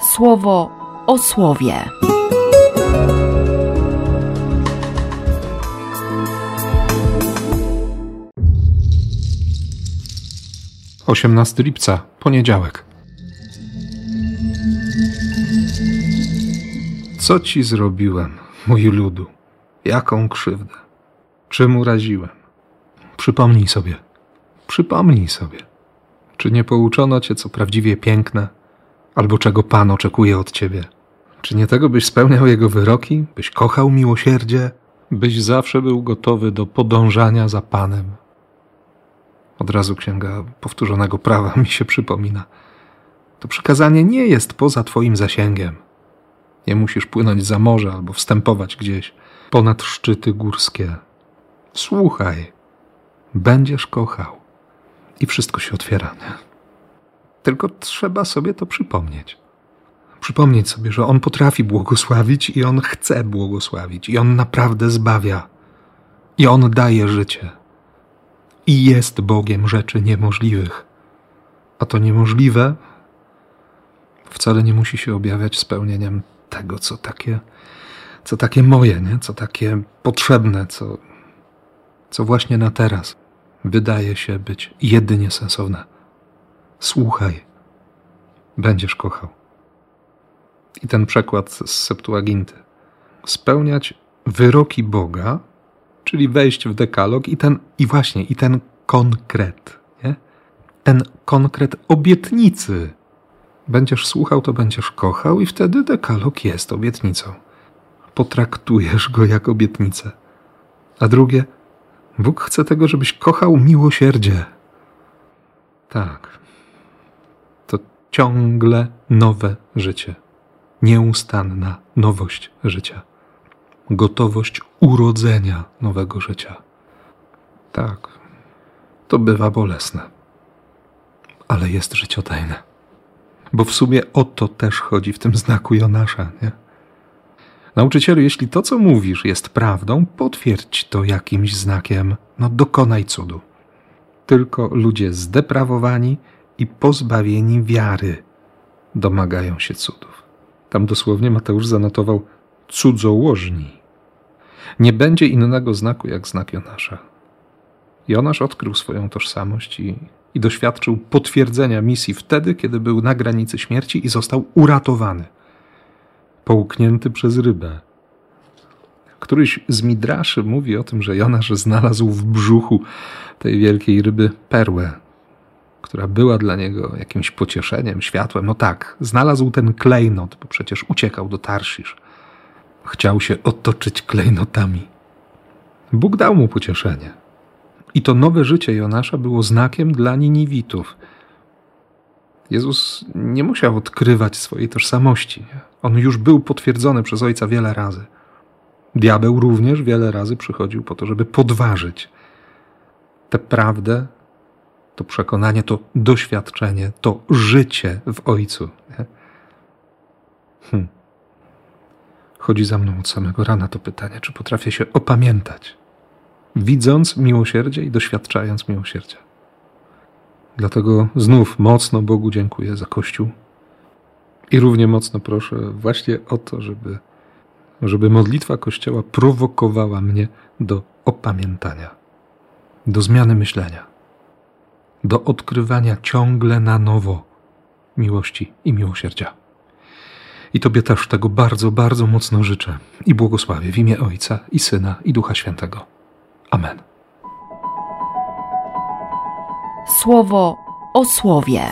słowo o słowie. Osiemnasty lipca, poniedziałek. Co ci zrobiłem, mój ludu? Jaką krzywdę? Czym uraziłem? Przypomnij sobie. Przypomnij sobie. Czy nie pouczono cię, co prawdziwie piękne, albo czego Pan oczekuje od ciebie? Czy nie tego byś spełniał Jego wyroki, byś kochał miłosierdzie, byś zawsze był gotowy do podążania za Panem? Od razu księga powtórzonego prawa mi się przypomina. To przykazanie nie jest poza Twoim zasięgiem. Nie musisz płynąć za morze albo wstępować gdzieś ponad szczyty górskie. Słuchaj, będziesz kochał i wszystko się otwiera. Nie? Tylko trzeba sobie to przypomnieć. Przypomnieć sobie, że On potrafi błogosławić i On chce błogosławić, i On naprawdę zbawia, i On daje życie. I jest Bogiem rzeczy niemożliwych. A to niemożliwe wcale nie musi się objawiać spełnieniem tego, co takie, co takie moje, nie? co takie potrzebne, co, co właśnie na teraz wydaje się być jedynie sensowne. Słuchaj, będziesz kochał. I ten przekład z Septuaginty. Spełniać wyroki Boga, czyli wejść w dekalog i ten, i właśnie, i ten konkret, nie? ten konkret obietnicy. Będziesz słuchał, to będziesz kochał, i wtedy dekalog jest obietnicą. Potraktujesz go jak obietnicę. A drugie, Bóg chce tego, żebyś kochał miłosierdzie. Tak. Ciągle nowe życie. Nieustanna nowość życia. Gotowość urodzenia nowego życia. Tak. To bywa bolesne. Ale jest życiodajne. Bo w sumie o to też chodzi w tym znaku Jonasza, nie? Nauczycielu, jeśli to, co mówisz, jest prawdą, potwierdź to jakimś znakiem, no dokonaj cudu. Tylko ludzie zdeprawowani i pozbawieni wiary domagają się cudów. Tam dosłownie Mateusz zanotował cudzołożni. Nie będzie innego znaku jak znak Jonasza. Jonasz odkrył swoją tożsamość i, i doświadczył potwierdzenia misji wtedy, kiedy był na granicy śmierci i został uratowany – połknięty przez rybę. Któryś z Midraszy mówi o tym, że Jonasz znalazł w brzuchu tej wielkiej ryby perłę, która była dla niego jakimś pocieszeniem, światłem. No tak, znalazł ten klejnot, bo przecież uciekał do Tarszisz. Chciał się otoczyć klejnotami. Bóg dał mu pocieszenie. I to nowe życie Jonasza było znakiem dla Niniwitów – Jezus nie musiał odkrywać swojej tożsamości. On już był potwierdzony przez Ojca wiele razy. Diabeł również wiele razy przychodził po to, żeby podważyć tę prawdę, to przekonanie, to doświadczenie, to życie w Ojcu. Hm. Chodzi za mną od samego rana to pytanie, czy potrafię się opamiętać, widząc miłosierdzie i doświadczając miłosierdzia. Dlatego znów mocno Bogu dziękuję za Kościół i równie mocno proszę właśnie o to, żeby, żeby modlitwa Kościoła prowokowała mnie do opamiętania, do zmiany myślenia, do odkrywania ciągle na nowo miłości i miłosierdzia. I Tobie też tego bardzo, bardzo mocno życzę i błogosławię w imię Ojca i Syna i Ducha Świętego. Amen. słowo o słowie.